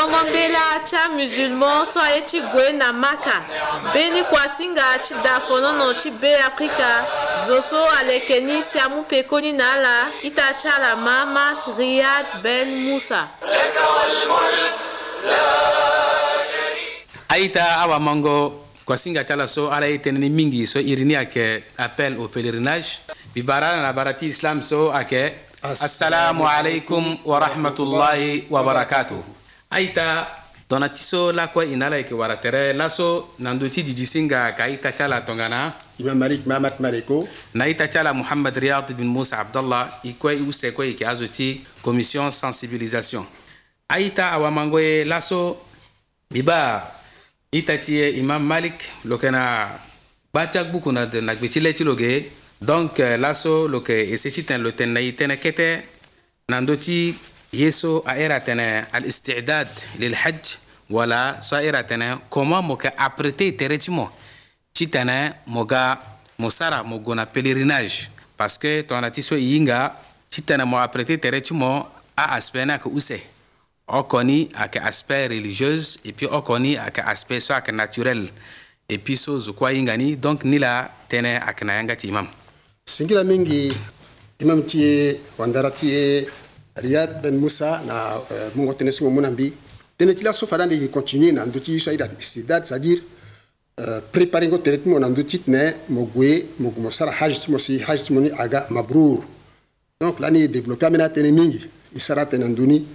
ndoŋgombela acha musulman so aye ti gue na maka mbeni kuasinga ti no ti be afrika zo so aleke ni si amû pekoni na ala ita ti ala mahamad riyad ben musa aita mongo. kuasinga ti ala so ala ye teneni mingi so iri ni ayeke appel au pèlerinage mbi bara na bara ti islam so ake assalamu alaikum wa barakatuhu. aita tongana ti so lakue e na ala yeke wara tere laso na ndö ti didi singa ka aita ti ala tongana imam malik mahamat maleko na aita ti ala mohamad riad bin musa abdallah e kue e use kue yeke azo ti commission sensibilisation aita awamango ye laso mbi ba ita ti e imam malik lo yeke na gba ti agbuku na, na gbe ti le ti lo ge donc laso lo yeke e se ti tene lo tene na e tënë kete na ndö ti yeeso a era tene al istidad lil hajj wala so a era tene comment mo ka apprêter tere ti mo ti tene mo ga mo sara mo gue na pèlerinage parce que tongana ti so e hinga ti tene mo apprêter tere ti mo aaspect ni ayeke use oko ni ayeke aspect religieuse et puis oko ni ayeke aspect so ayeke naturel et puis so zoku ahinga ni donc ni la tënë ayeke na yanga ti imam singila mingi imam ti e wandara ti e riyad ben moussa na mun wotene sumo mun ambi dene tila so fadande ki continue na nduti so ida istidad c'est à dire préparer ngo teret mo na nduti ne mo gwe mo mo sara hajj mo si hajj mo ni aga mabrur donc lani développer amena tene mingi isara tene nduni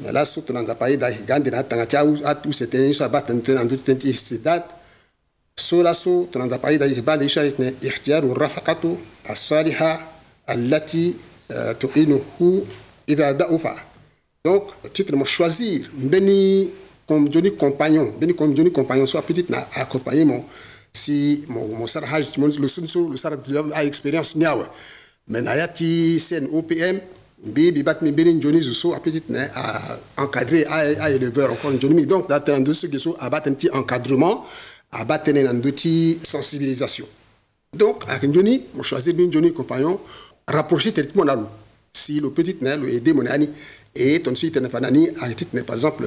na la so tuna ndapai da gande na tanga chau atu setene so abaten tene nduti tene istidad so la so tuna ndapai da ibande isharit ne ihtiyaru rafaqatu as-salihah التي تعينه Donc, titre, choisir, comme Johnny Compagnon, comme Johnny Compagnon, soit petite, na accompagné mon, si, mon, mon mon, le le a expérience, Mais OPM, na, éleveur, donc, un petit encadrement, à battre un petit sensibilisation. Donc, avec Johnny, mon choisir, Compagnon, rapprocher la si le petit na le ede monani et ton si tena fanani a tit mais par exemple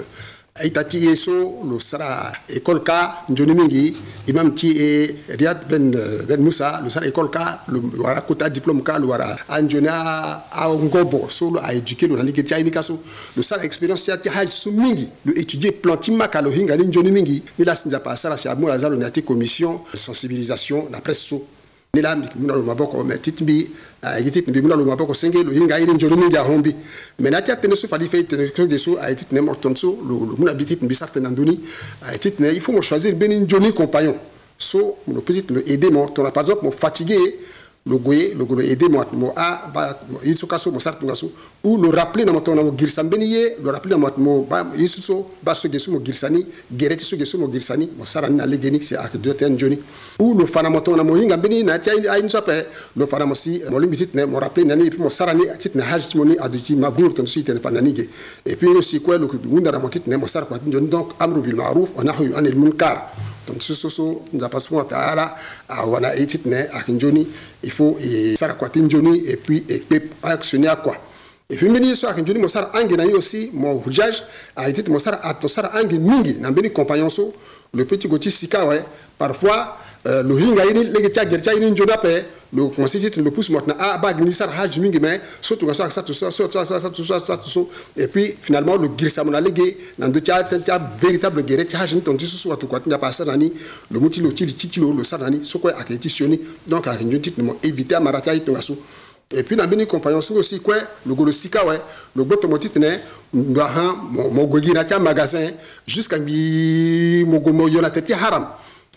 aitati eso le sera école ka njoni mingi imam ti e riad ben ben musa le sara école ka lo wara kota diplôme ka lo wara anjona a ngobo so solo a éduquer le nani ti aini kaso le sara expérience ti ati haj su mingi lo étudier planti maka lo hinga ni njoni mingi ni la sinza pa sara si amura zalo ni ati commission sensibilisation la presse so mbila ambiki muna lo maboko me titmbi ayi ah, titmbi muna lo maboko senge lo hinga iri njoro mingi ahombi me na tia tene so fali fei tene kyo geso ayi ah, titne morton so lo lo muna bi titmbi sarpe nandoni ayi ah, titne il faut me choisir beni njoni compagnon so mon petit le aider mon ton par exemple mon fatigué logoye logono aide moi mo a ah, ba yisu kaso mo sartu ngaso ou no rappeler na motona mo girsambeni ye no rappeler na mo ba yisu so ba so gesu mo girsani gereti so gesu mo girsani mo sarani na legeni c'est ak deux ten joni ou no fana motona mo hinga beni na tia euh, ay ni sope no fana mo si mo ne mo rappeler na ni puis mo sarani tit na hajti mo ni aduti ma ton si fana nige et puis aussi quoi le kudunda na mo ne mo sar ko donc amru bil ma'ruf wa nahyu anil munkar tonti soso nzapa subhana wataala awana e ti tene ayeke nzoni il faut e sara kua ti nzoni et puis e kpe actionné akua e puis mbeni ye so ayeke nzoni mo sara ange na ye aussi mo hujage ayeke ti tene mo sara ato sara ange mingi na mbeni compagnon so lo peut ti go ti sika awe parfois euh, lo hinga ye ni lege ti agere ti aye ni nzoni ape le conseil c'est le pousse maintenant ah bah ministère hajj mingi mais surtout ça ça tout ça ça ça ça tout ça ça tout ça et puis finalement le grissa mon allégué dans deux tiers tiers véritable guerre tiers hajj ton dit sous tout quoi tu n'as pas ça nani le multi le titre titre le ça nani ce quoi acquisitionné donc à une titre mon éviter à marata et ton et puis dans mes compagnons c'est aussi quoi le go le sika ouais le go ton titre né ndaha mon go gina tiers magasin jusqu'à mi mon gomo mon yona tiers haram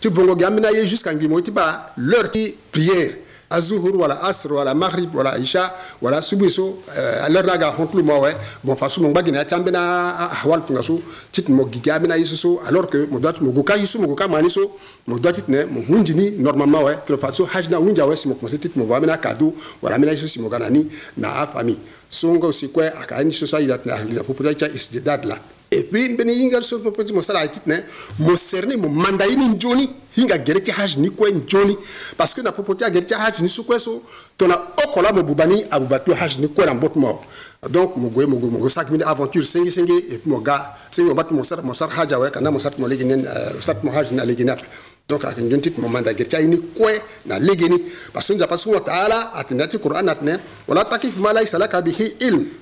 tu vas regarder gamina jusqu'à mi mon tiers l'heure qui prière azuhur wala asr wala maghrib wala isha wala subuhi so eh, aler naga hontlu mawe eh. bon fasu mo gbagina ya tambe na ah, ah, ahwal tunga so tit mo giga bina yiso so alors que mo doit mo goka yiso mo goka mani so mo doit tit ne mo hundini normalement ouais tro fasu hajna hunja ouais si mo commencer tit mo va bina kadu wala mina yiso si mo ganani na afami songo si kwe akaani so sa ila na ila popularité isdidad la et puis mbeni hinga so popoti mosala akiti ne mo cerner mo manda ini njoni hinga gere ti haj ni kue njoni parce que na popoti agere ti haj ni so kue so tongana oko la mo buba ni abuba ti haj ni kue na mbö ti mo donc mo gue mo gue mo gue saki mini aventure sengesenge et puis mo ga senge mo ba ti mo sara mo sara haj awe kana mo sara ti mo lege ni sara ti mo haj ni alege ni ape donc ayeke nzoni ti ti mo manda gere ti aini kue na lege ni parce que nzapa so mo taala atene ti qur'an atene wala takifu ma laisa laka bihi ilme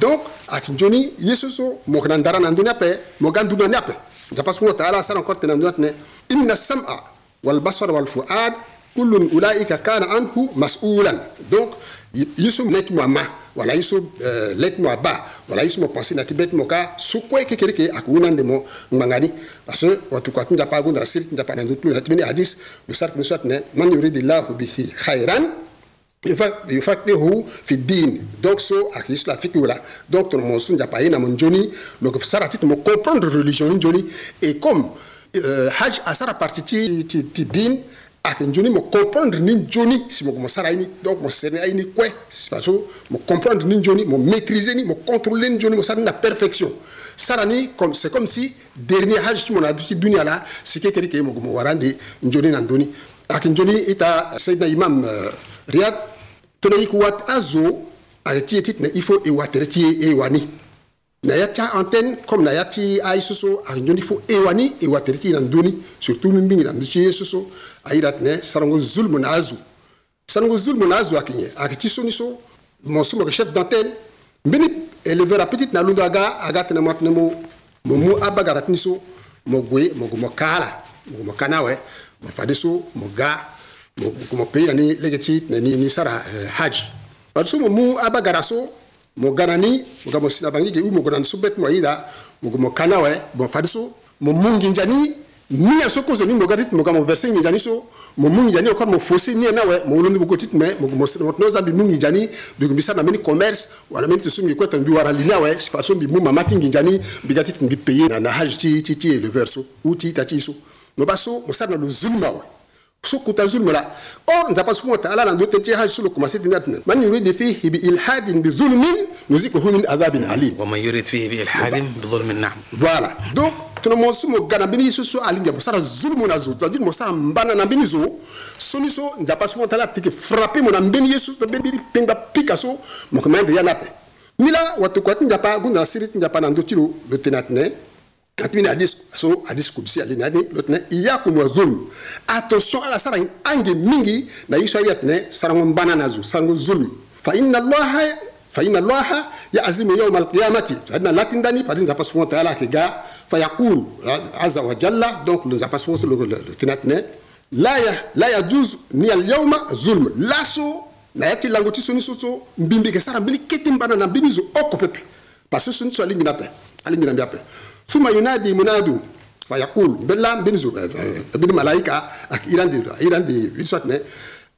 donc akinjoni yesu so mo kana ndara na nduni ape mo ga nduni ani ape japasungo taala sara encore tena nduni atne inna sam'a wal basara wal fuad kullun ulaika kana anhu mas'ulan donc yesu neti mo ama wala yesu leti mo aba wala yesu mo pensi na ti beti mo ka so kue kekere ke ayeke hû na ande mo ngbanga ni parce que watuka ti nzapa agu na siri ti nzapa na ndu ti lu na ti mbeni hadis lo sara tene so atene man yuridi llahu bihi khairan ifaktehu fi din donc so aki la fikiw la donc tono mo sunja pa pas une amandjoni donc ça sara ti me comprendre religion ni et comme euh, haj a sara partie ti, ti, ti din qui nzoni me comprendre ni nzoni si mo commence à ye ni donc mo sere quoi c'est kue façon mo comprendre ni me maîtriser ni me contrôler ni me mo la na perfection sara ni c'est comme si dernier haj tu mo na duti ti là la si quelqu'un ni yeke ye mo go mo wara ande nzoni na ndöni ayeke nzoni seydina imam euh, Riyad riad tene i kuwat azo ayɛ ti ye ti tene ifo ewa tere ti ye ewa ni na ya ti antenne comme na ya ti ai so so ayonzoni fo ewa ni ewa tere ti na ndöni surtout mingbingi na ndö ti ye so so airi atene sarango zulmu na azo sarango zulmu na azo ayeke nyen ayeke ti soni so mo so mo yeke chef d'antenne mbeni éleveur apetit na londo aga aga tene mo atene mo mo mu abagara tini so mo gue mo gue mo kaa la mo gue mo kaa ni awe mo fade so mo ga kumupira ni legeti ni ni sara eh, haji batsumo mu abagaraso muganani mugamo sinabangige umugorana subet moyira mugumo kanawe bofadiso mumunginjani ni ya soko zo ni mo gatit mo gamo verse ni jani so mo mungi jani okor mo fosi ni na we mo londi bugo me mo mo sirot no zambi mungi jani bi gumisa na mini commerce wala mini tsumi ko tan bi wara li na we si bi mu mama tingi jani bi gatit ngi payer na na hajti ti ti le verso uti tati so no baso mo sarna lo zulma we soki utazulumela or nzapa subhanahu wa ta'ala na ndo tenti haji sulu kuma sidina tuna man yurid fihi bi ilhadin bi zulmin nuzikuhu min adhabin alim wa man yurid fihi bi ilhadin bi zulmin na'am voilà donc tuna mo sumo gana bini susu alinga bosara zulmu na zuta dit mosara mbana na bini zo soni so nzapa subhanahu wa ta'ala tike frapper mo na bini yesu to bini pinga picasso mo kamande yanape mila watu kwa tinjapa gunda siri tinjapa na ndo tilo le tenatne kanti mini hadis so hadis kudusi ali ni adi lo tene iyakum wa zulm attention ala sara ange mingi na yiso ayibi atene sarango mbana na zu sarango zulm fa inna allaha fa inna allaha ya'zimu yawm alqiyamati sadna latin dani padin zapa subhanahu wa ta'ala ke ga fa yaqul azza wa jalla donc le zapa subhanahu wa ta'ala tinatne la ya la yajuz ni al yawma zulm laso na yati lango ti soni so so mbimbi ke sara mbili kete mbana na mbini zo oko pepe parce que soni so ali mina pe ali mina mbi ape ثم ينادي مناد فيقول بلا بن بن ملائكة إيران دي إيران دي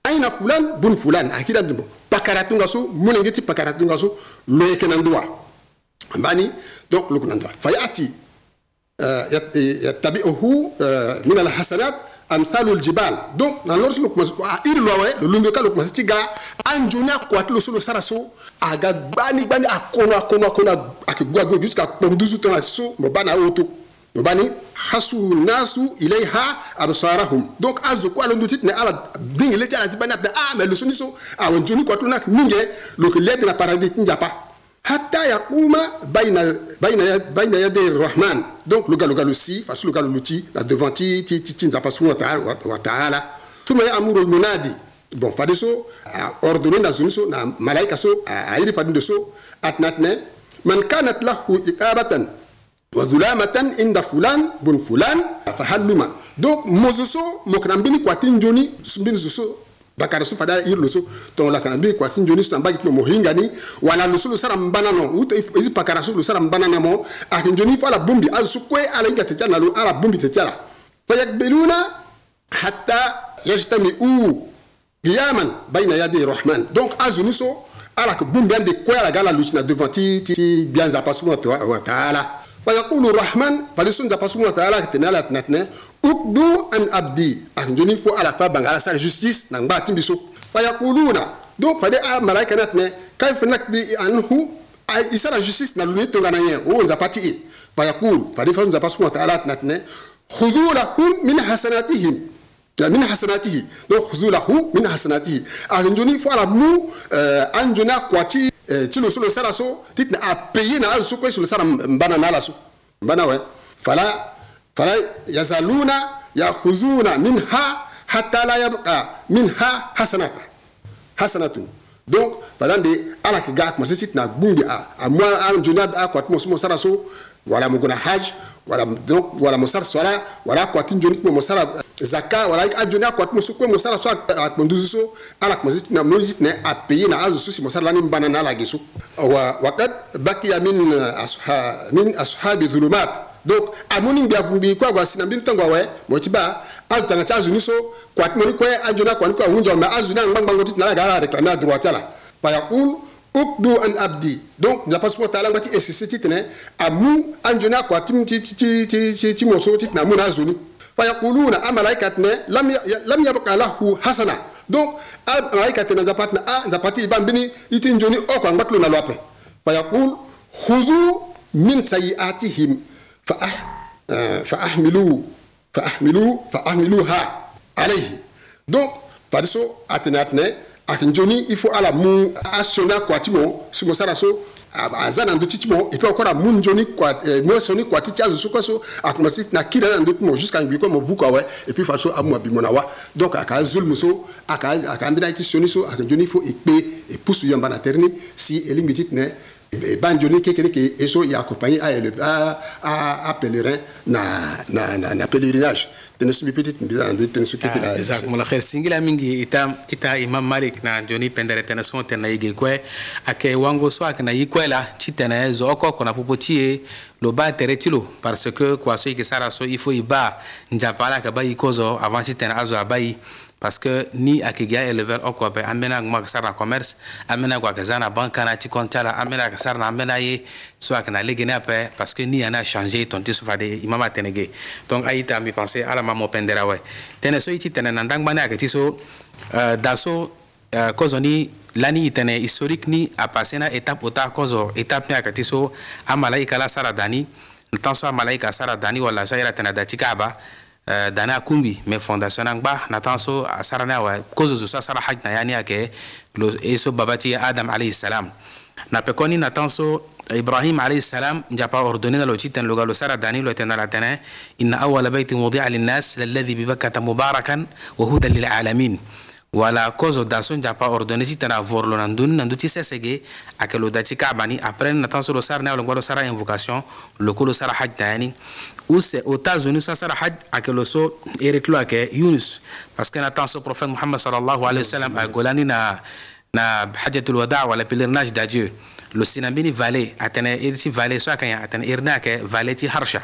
أين فلان بن فلان أكيد أنتم بكراتون غسو من عندي بكراتون غسو ما يكن عندوا أماني دوك لوك نندا فيأتي يتبعه من الحسنات amthalu ljibal donc na lor sulu kumasi a iri lowe lo ah, lumbe ka lo kumasi ti ga anjoni akuati lo so lo sara so aga gbani gbani akono akono akono ake jusqu'à hasu nasu ilaiha absarahum donc azu ko ne ala dingi le tiala ah mais le ah joni ko hatta baina yadi rahman donc le galo si parce le galo la devant ti ti ti wa taala bon ordonné na na malaika a atnatne من كانت له إقابة وظلامة عند فلان بن فلان فهلما donc mozoso mokana mbeni kua ti nzoni mbeni zo so bakara so fada iri lo so tonlakana mbeni kua ti nzoni so na mbage ti lo mo hinga ni wala lo so lo sara mbana no uta iri pakara so lo sara mbana na mo ayeke nzoni fu ala bongbi azo so kue ala hinga tete ala lo ala bongbi tete ala fayakbeluna hatta yajtamiu qiyaman baina yadi rahman donc azo ni so ala ko bumbian de ko ala gala lucina devant ti ti bian za pasu wa taala fa yaqulu rahman fa lisun za pasu wa taala tinala tinatne ukdu an abdi ak ah, joni fo ala fa bangala sa justice na ngba timbiso fa yaquluna donc fa de a malaika natne kayfa nakdi anhu ay isa la justice na luni to ngana yen o za pati e. fa yaqul fa de fa za pasu wa taala tinatne khudhu lahum min hasanatihim min hasanatihi donc huzulahu min hasanatihi aɗa joni fo ala mu euh, an joni a kwati euh, ti lo solo sara so ti tene a paye na ala so kue solo sara mbana na ala so mbana we fala fala yazaluna yahuzuna min ha hatta la yabqa min ha hasanata hasanatun donc fala nde ala ke ga kuma siti tene gbungi a a mu an joni a kwati mo somo sara so wala mo gona haj wala donc wala mo sara sola wala kwati joni kuma mo sara zaka wala akua ti mo so kue mo sara so akpo nduzu so ala kpɔnduzu na mɔnyi tɛnɛ apeyi na so si mo sara lani mbana na ala alagi so wa wakat bakiya min asuha min asuha bi zulumat donc amuni gbi agbubi kó agba sinam bi ntɔngɔ wɛ mɔtiba azu tanga ti azu ni so kó ati mɔni kɔɛ adzoni akɔ ni kue awunjɔ mɛ azu ni aŋgbaŋgbaŋgɔ titi na ala gara reklame a droite la payakul ukdu an abdi donc la passeport ta alangba ti esisi titɛnɛ amu adzoni akɔ ati ti ti ti ti ti mɔso amu na azu ni. fayaquluna a ah, malaika tɩnɛ lam yabka lahu hasana donc a ah, malaika tɩ na zapa tɩna a ah, zapa tɩ y bãmb bɩni y tɩ n joni ɔkɔ n gba tɩ lona lɔpɛ fayaqul khuzu min sayi'atihim fa eh, ahmiluhu fa ahmiluha alayhi donc fadi so a tɩna tɩnɛ akinjoni i faut ala mu asona kua ti mo singo sara so aza na ndö ti ti mo e peut encore amu nzoni mu so ni kua ti ti azo so kue so akuma ti na kiri ala ndö ti mo jusqu'à ngbi kue mo vu kua awe e puis fa so amu abimo na awa donc aka azolimo so aka ambeni aye ti sioni so akinzoni i faut e kpe e pusu yamba na tere ni si e lingbi ti tene banjoni kekereke et so y accompagné à élève à à, à pèlerin na na na, na pèlerinage tene subi petit mbisa ande tene su kete la exact mala khair singila mingi ita ita imam malik na joni pendere tene so tene yige kwe ake wango so akena yikwela chitene zo ko kona popochie lo ba tere ti lo parce que kwa so yike sara so il faut iba njapala ka ba yikozo avant chitene azo abayi parce que ni akiga elever oko be amena ngma sara commerce amena gwa kazana banka na ti kontala amena sara na amena ye so akna legene ape parce que ni ana changer ton ti sofa de imama tenege donc aita mi penser ala mamo pendera we tene so iti tene nandang bana akati so uh, daso uh, kozoni lani tene historique ni apase na étape ota kozo étape ni akati so amalaika la sara dani ntanso amalaika sara dani wala so ira tene dati kaba Uh, dani a kunbi mɛ fondation na gba na tan so a sara ne awa kozo zo so a sara haj na yani a kɛ lo eso babati adam alayhi salam na pe kɔni na tan so ibrahim alayhi salam japa ordonné na lo ci tɛn loga lo sara dani lo tɛn na la tɛnɛ inna awala baytin wudi'a linnas lalladhi bibakkata mubarakan wa hudan lilalamin wala cause danson japa ordonnance tana vorlo na dun nan duti sesege akelo dati kabani après na tan sarna wala ngolo sara invocation lo kolo sara haj tani ou c'est aux États-Unis sara hajj akelo so ereklo ake Yunus parce que na tan so prophète mohammed sallallahu alayhi wa sallam a golani na na hajjatul wada wala pèlerinage d'adieu lo sinambini valley atene valet soit so akanya atene irna ke valley ti harsha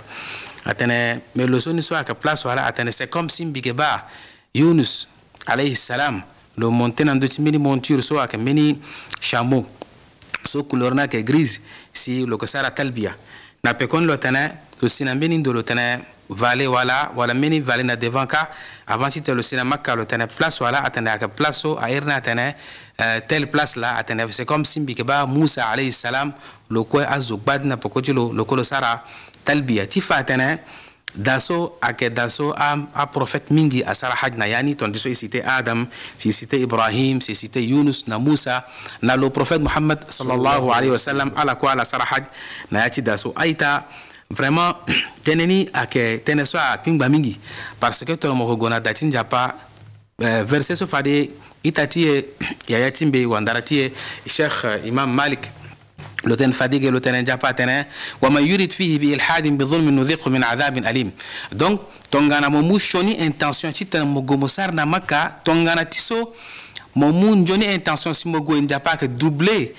atene mais le soni so aka place wala atene c'est comme simbi ba Yunus alayhi salam lo monte na ndöti mbeni monture so ayeke mbeni chameau so couleur ni ayeke grise si lo yeke sara talbia na pekoni lo tene lo si na mbeni ndo lo tene vallé wala wala mbeni vallé na devant ka avant ti tene lo si na maka lo tene place wala atene ayeke place so airi ni atene euh, telle place la atene c'est comme si mbi yeke ba moussa alayhi salam lo kue azo gbadi na poko ti lo lo kue lo sara talbia ti fa atene daso a kɛ daso a, a profɛte mingi a sara haj na yani tɔndi so i site adam si site ibrahim si site yunus na musa na lo profɛte muhamad salallahu alaihi wasalam ala ko ala sara haj na ya ci daso a yita vraiment tɛnɛni a kɛ tɛnɛ so a kpingba mingi parce que tɔlɔmɔgɔ gona dati njapa eh, verset so fade i tati ye yaya tin be wandara ti ye cheikh euh, imam malik لوتن فاديغي لوتن جاباتنا وما يريد فيه بإلحاد بظلم نذيقه من عذاب أليم دونك تونغانا مومو شوني انتنسيون تيتن مغومو سارنا مكا تونغانا تيسو مومو نجوني انتنسيون سي موغو نجابا كي دوبلي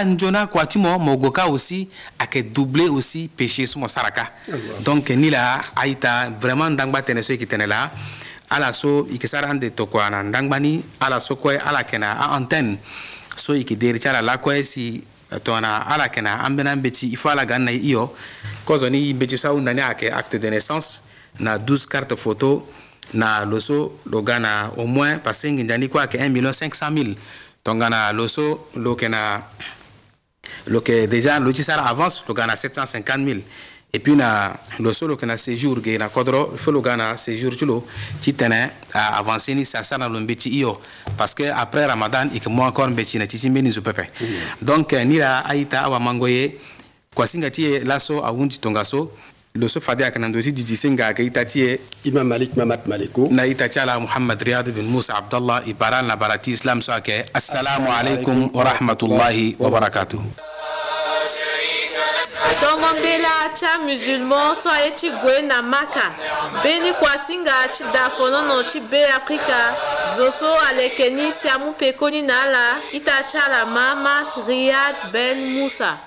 انجونا كواتيمو موغو كا aussi اك دوبلي aussi péché سمو ساركا دونك نيلا ايتا فريمون دانغبا تنسو كي تنلا ala so i yeke sara ande tokua na ndangba ni ala so kue ala yeke na aantenne so e yeke deri ti ala lakue si tona ala kena an gana n beti i faut ala gan na i yɔ kosɔn ni beti sawu nani a kɛ acte de naissance na 12 carte photo na loso lo ga na au moins parce que ni ko a 1 million 500 mille tonga na loso lo kɛna lo déjà lo ci sara avance lo ga na 750 mille et puis na lo solo kana séjour ge na kodro folo gana séjour tulo ci tene a avancer ni sa sana lo mbeti iyo parce que après ramadan et que moi encore mbeti na titi mbeni zu pepe mm. donc ni la aita awa mangoye kwa singa tie laso awundi tongaso loso fade a kana ndoti didi singa ka ita tie imam malik mamat maliku na ita chala muhammad riyad bin musa abdallah ibaran na barati islam so ake assalamu alaikum wa rahmatullahi wa barakatuh tongombela tya musulman so aye ti gue na maka mbeni kuasinga ti dafonono ti be afrika zo so aleke ni si amû pekoni na ala ita ti ala ma mat riyad ben musa